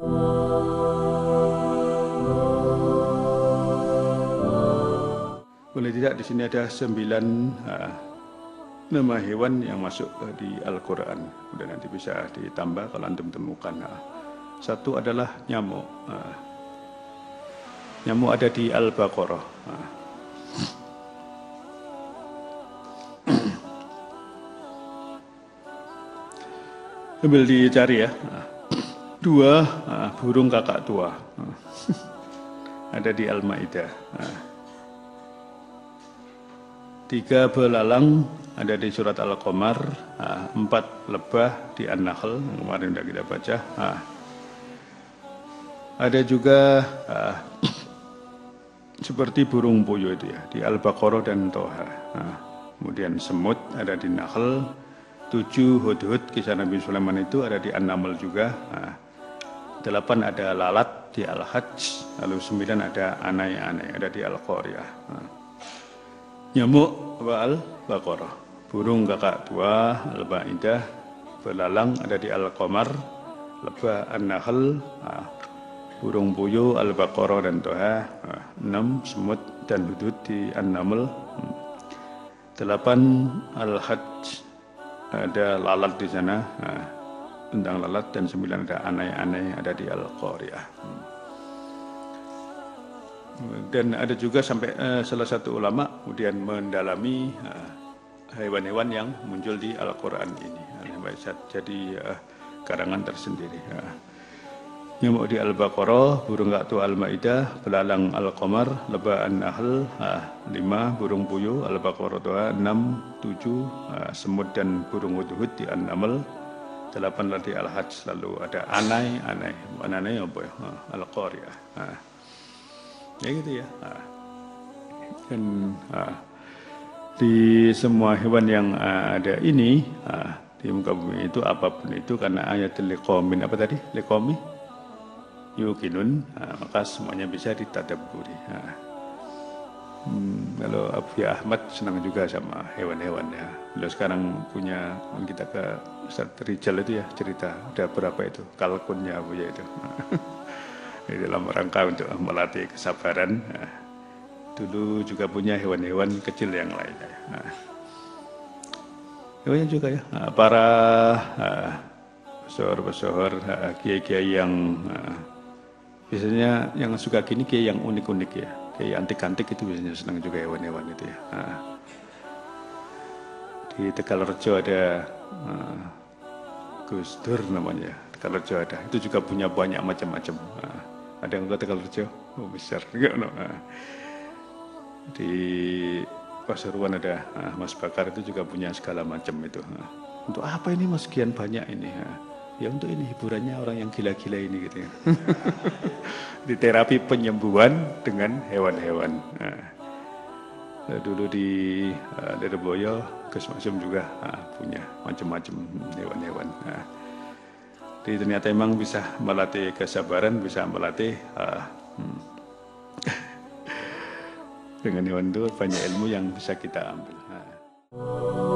Boleh tidak di sini ada sembilan uh, nama hewan yang masuk uh, di Al-Quran. Kemudian nanti bisa ditambah kalau anda temukan. Uh, satu adalah nyamuk. Uh, nyamuk ada di Al-Baqarah. Uh. Sambil dicari ya. Dua uh, burung kakak tua. Uh. ada di Al-Ma'idah. Uh. Tiga belalang ada di surat Al-Qamar, empat lebah di An-Nahl, kemarin sudah kita baca. Ada juga seperti burung puyuh itu ya, di Al-Baqarah dan Toha. Kemudian semut ada di Nahl, tujuh hudhud kisah Nabi Sulaiman itu ada di An-Naml juga. Nah, delapan ada lalat di Al-Hajj, lalu sembilan ada anai-anai ada di Al-Qariyah. Nah, nyamuk Al-Baqarah, burung kakak tua Al-Ba'idah, belalang ada di Al-Qamar, lebah An-Nahl, nah, burung puyuh Al-Baqarah dan Toha, nah, enam semut dan hudud di An-Naml, hmm. delapan Al-Hajj, ada lalat di sana tentang lalat dan sembilan ada aneh-aneh ada di Al-Qariyah hmm. dan ada juga sampai uh, salah satu ulama kemudian mendalami hewan-hewan uh, yang muncul di Al-Quran ini. Jadi uh, karangan tersendiri uh nyamuk di Al-Baqarah, burung gaktu Al-Ma'idah, belalang Al-Qamar, lebah An-Nahl, ah, lima, burung puyuh, Al-Baqarah enam, tujuh, ah, semut dan burung hudhud di An-Naml, delapan lagi Al-Hajj, lalu ada Anai, Anai, Anai apa ya? Ah, Al-Qariyah. Ah. Ya gitu ya. Ah. Dan ah, di semua hewan yang ah, ada ini, ah, di muka bumi itu apa pun itu karena ayat liqomin apa tadi? Liqomi? yukinun, nah, maka semuanya bisa ditadaburi. Nah. Hmm, kalau Abu Ahmad senang juga sama hewan-hewan ya. Beliau sekarang punya kita ke Ustaz Rijal itu ya cerita ada berapa itu kalkunnya Abu ya itu. Di dalam rangka untuk melatih kesabaran. Nah, dulu juga punya hewan-hewan kecil yang lainnya. Nah, hewannya juga ya. Nah, para uh, pesohor-pesohor, uh, kiai-kiai yang uh, biasanya yang suka gini kayak yang unik-unik ya. Kayak antik-antik itu biasanya senang juga hewan-hewan itu ya. Nah. di Tegalrejo ada uh, Gus Dur namanya Tegalrejo ada. Itu juga punya banyak macam-macam. Nah, ada yang ke Tegalrejo? Oh besar. Nah. di Pasuruan ada nah, Mas Bakar itu juga punya segala macam itu. Untuk apa ini mas? Sekian banyak ini nah ya untuk ini hiburannya orang yang gila-gila ini gitu ya. di terapi penyembuhan dengan hewan-hewan. Nah, dulu di uh, Lirboyo, Gus Masum juga uh, punya macam-macam hewan-hewan. Nah, jadi ternyata memang bisa melatih kesabaran, bisa melatih uh, hmm. dengan hewan itu banyak ilmu yang bisa kita ambil. Nah.